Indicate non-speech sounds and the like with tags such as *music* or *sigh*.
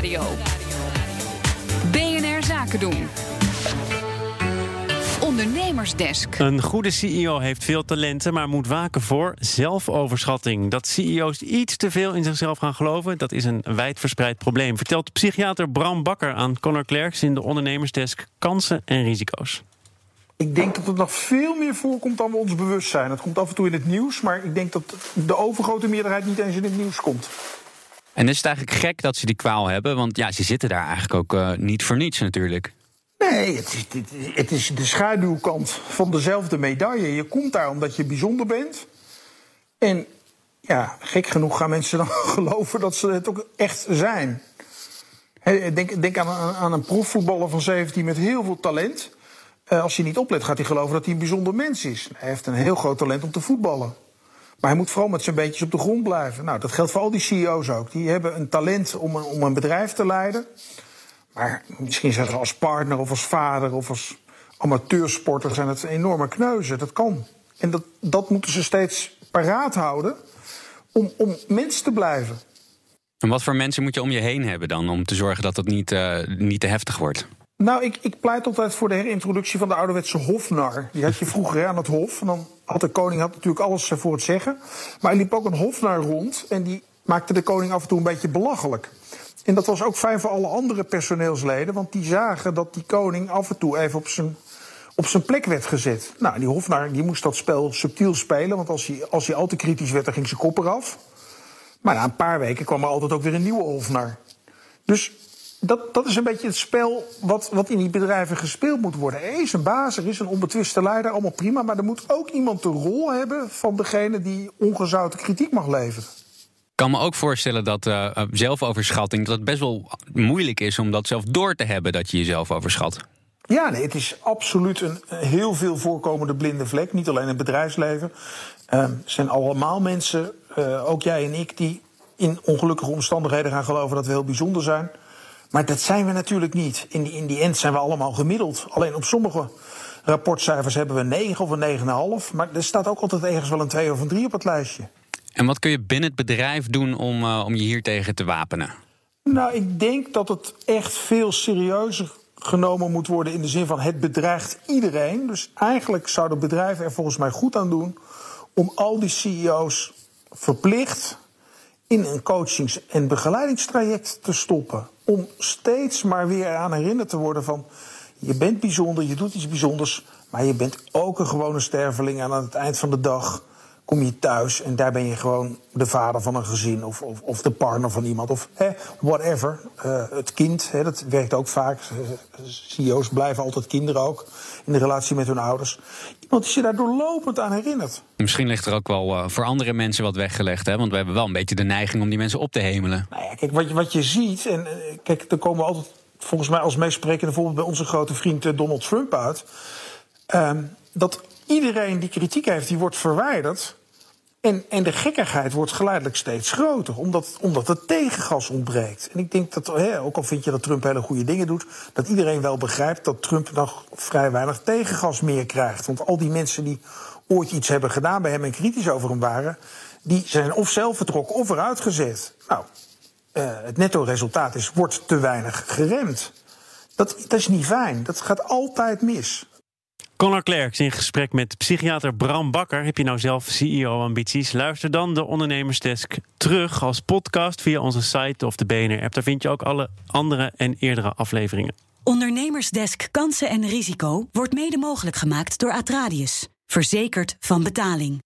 Nieuwsradio. BNR Zaken doen. Ondernemersdesk. Een goede CEO heeft veel talenten, maar moet waken voor zelfoverschatting. Dat CEO's iets te veel in zichzelf gaan geloven, dat is een wijdverspreid probleem. Vertelt psychiater Bram Bakker aan Conor Clerks in de Ondernemersdesk Kansen en Risico's. Ik denk dat het nog veel meer voorkomt dan we ons bewust zijn. Het komt af en toe in het nieuws, maar ik denk dat de overgrote meerderheid niet eens in het nieuws komt. En is het eigenlijk gek dat ze die kwaal hebben? Want ja, ze zitten daar eigenlijk ook uh, niet voor niets natuurlijk. Nee, het is, het is de schaduwkant van dezelfde medaille. Je komt daar omdat je bijzonder bent. En ja, gek genoeg gaan mensen dan *laughs* geloven dat ze het ook echt zijn. Denk, denk aan, aan een profvoetballer van 17 met heel veel talent. Uh, als hij niet oplet, gaat hij geloven dat hij een bijzonder mens is. Hij heeft een heel groot talent om te voetballen. Maar hij moet vooral met zijn beentjes op de grond blijven. Nou, dat geldt voor al die CEO's ook. Die hebben een talent om een, om een bedrijf te leiden. Maar misschien zijn er als partner of als vader of als amateursporter zijn het enorme kneuzen. Dat kan. En dat, dat moeten ze steeds paraat houden om, om mens te blijven. En wat voor mensen moet je om je heen hebben dan om te zorgen dat dat niet, uh, niet te heftig wordt? Nou, ik, ik pleit altijd voor de herintroductie van de ouderwetse hofnar. Die had je vroeger aan het hof. En dan had de koning had natuurlijk alles voor het zeggen. Maar er liep ook een hofnar rond. En die maakte de koning af en toe een beetje belachelijk. En dat was ook fijn voor alle andere personeelsleden. Want die zagen dat die koning af en toe even op zijn, op zijn plek werd gezet. Nou, die hofnar die moest dat spel subtiel spelen. Want als hij, als hij al te kritisch werd, dan ging zijn kop eraf. Maar na een paar weken kwam er altijd ook weer een nieuwe hofnar. Dus dat, dat is een beetje het spel wat, wat in die bedrijven gespeeld moet worden. Er is een baas, er is een onbetwiste leider, allemaal prima. Maar er moet ook iemand de rol hebben van degene die ongezouten kritiek mag leveren. Ik kan me ook voorstellen dat uh, zelfoverschatting dat het best wel moeilijk is om dat zelf door te hebben dat je jezelf overschat. Ja, nee, het is absoluut een heel veel voorkomende blinde vlek. Niet alleen in het bedrijfsleven. Uh, er zijn allemaal mensen, uh, ook jij en ik, die in ongelukkige omstandigheden gaan geloven dat we heel bijzonder zijn. Maar dat zijn we natuurlijk niet. In die, in die end zijn we allemaal gemiddeld. Alleen op sommige rapportcijfers hebben we 9 of een 9,5. Maar er staat ook altijd ergens wel een 2 of een 3 op het lijstje. En wat kun je binnen het bedrijf doen om, uh, om je hier tegen te wapenen? Nou, ik denk dat het echt veel serieuzer genomen moet worden in de zin van het bedreigt iedereen. Dus eigenlijk zouden bedrijven er volgens mij goed aan doen om al die CEO's verplicht in een coachings- en begeleidingstraject te stoppen. Om steeds maar weer aan herinnerd te worden van... je bent bijzonder, je doet iets bijzonders... maar je bent ook een gewone sterveling en aan het eind van de dag kom je thuis en daar ben je gewoon de vader van een gezin of, of, of de partner van iemand of hè, whatever. Uh, het kind, hè, dat werkt ook vaak. CEO's blijven altijd kinderen ook in de relatie met hun ouders. Iemand die je daar doorlopend aan herinnert. Misschien ligt er ook wel uh, voor andere mensen wat weggelegd, hè? want we hebben wel een beetje de neiging om die mensen op te hemelen. Nou ja, kijk, wat je, wat je ziet, en uh, kijk, er komen altijd volgens mij als meest sprekende voorbeeld bij onze grote vriend Donald Trump uit. Ehm, dat iedereen die kritiek heeft, die wordt verwijderd. En, en de gekkigheid wordt geleidelijk steeds groter, omdat, omdat het tegengas ontbreekt. En ik denk dat, hè, ook al vind je dat Trump hele goede dingen doet, dat iedereen wel begrijpt dat Trump nog vrij weinig tegengas meer krijgt. Want al die mensen die ooit iets hebben gedaan bij hem en kritisch over hem waren, die zijn of zelf vertrokken of eruit gezet. Nou, uh, het netto resultaat is, wordt te weinig geremd. Dat, dat is niet fijn. Dat gaat altijd mis. Conor Clerks in gesprek met psychiater Bram Bakker. Heb je nou zelf CEO-ambities? Luister dan de Ondernemersdesk terug als podcast via onze site of de BNR-app. Daar vind je ook alle andere en eerdere afleveringen. Ondernemersdesk Kansen en Risico wordt mede mogelijk gemaakt door Atradius. Verzekerd van betaling.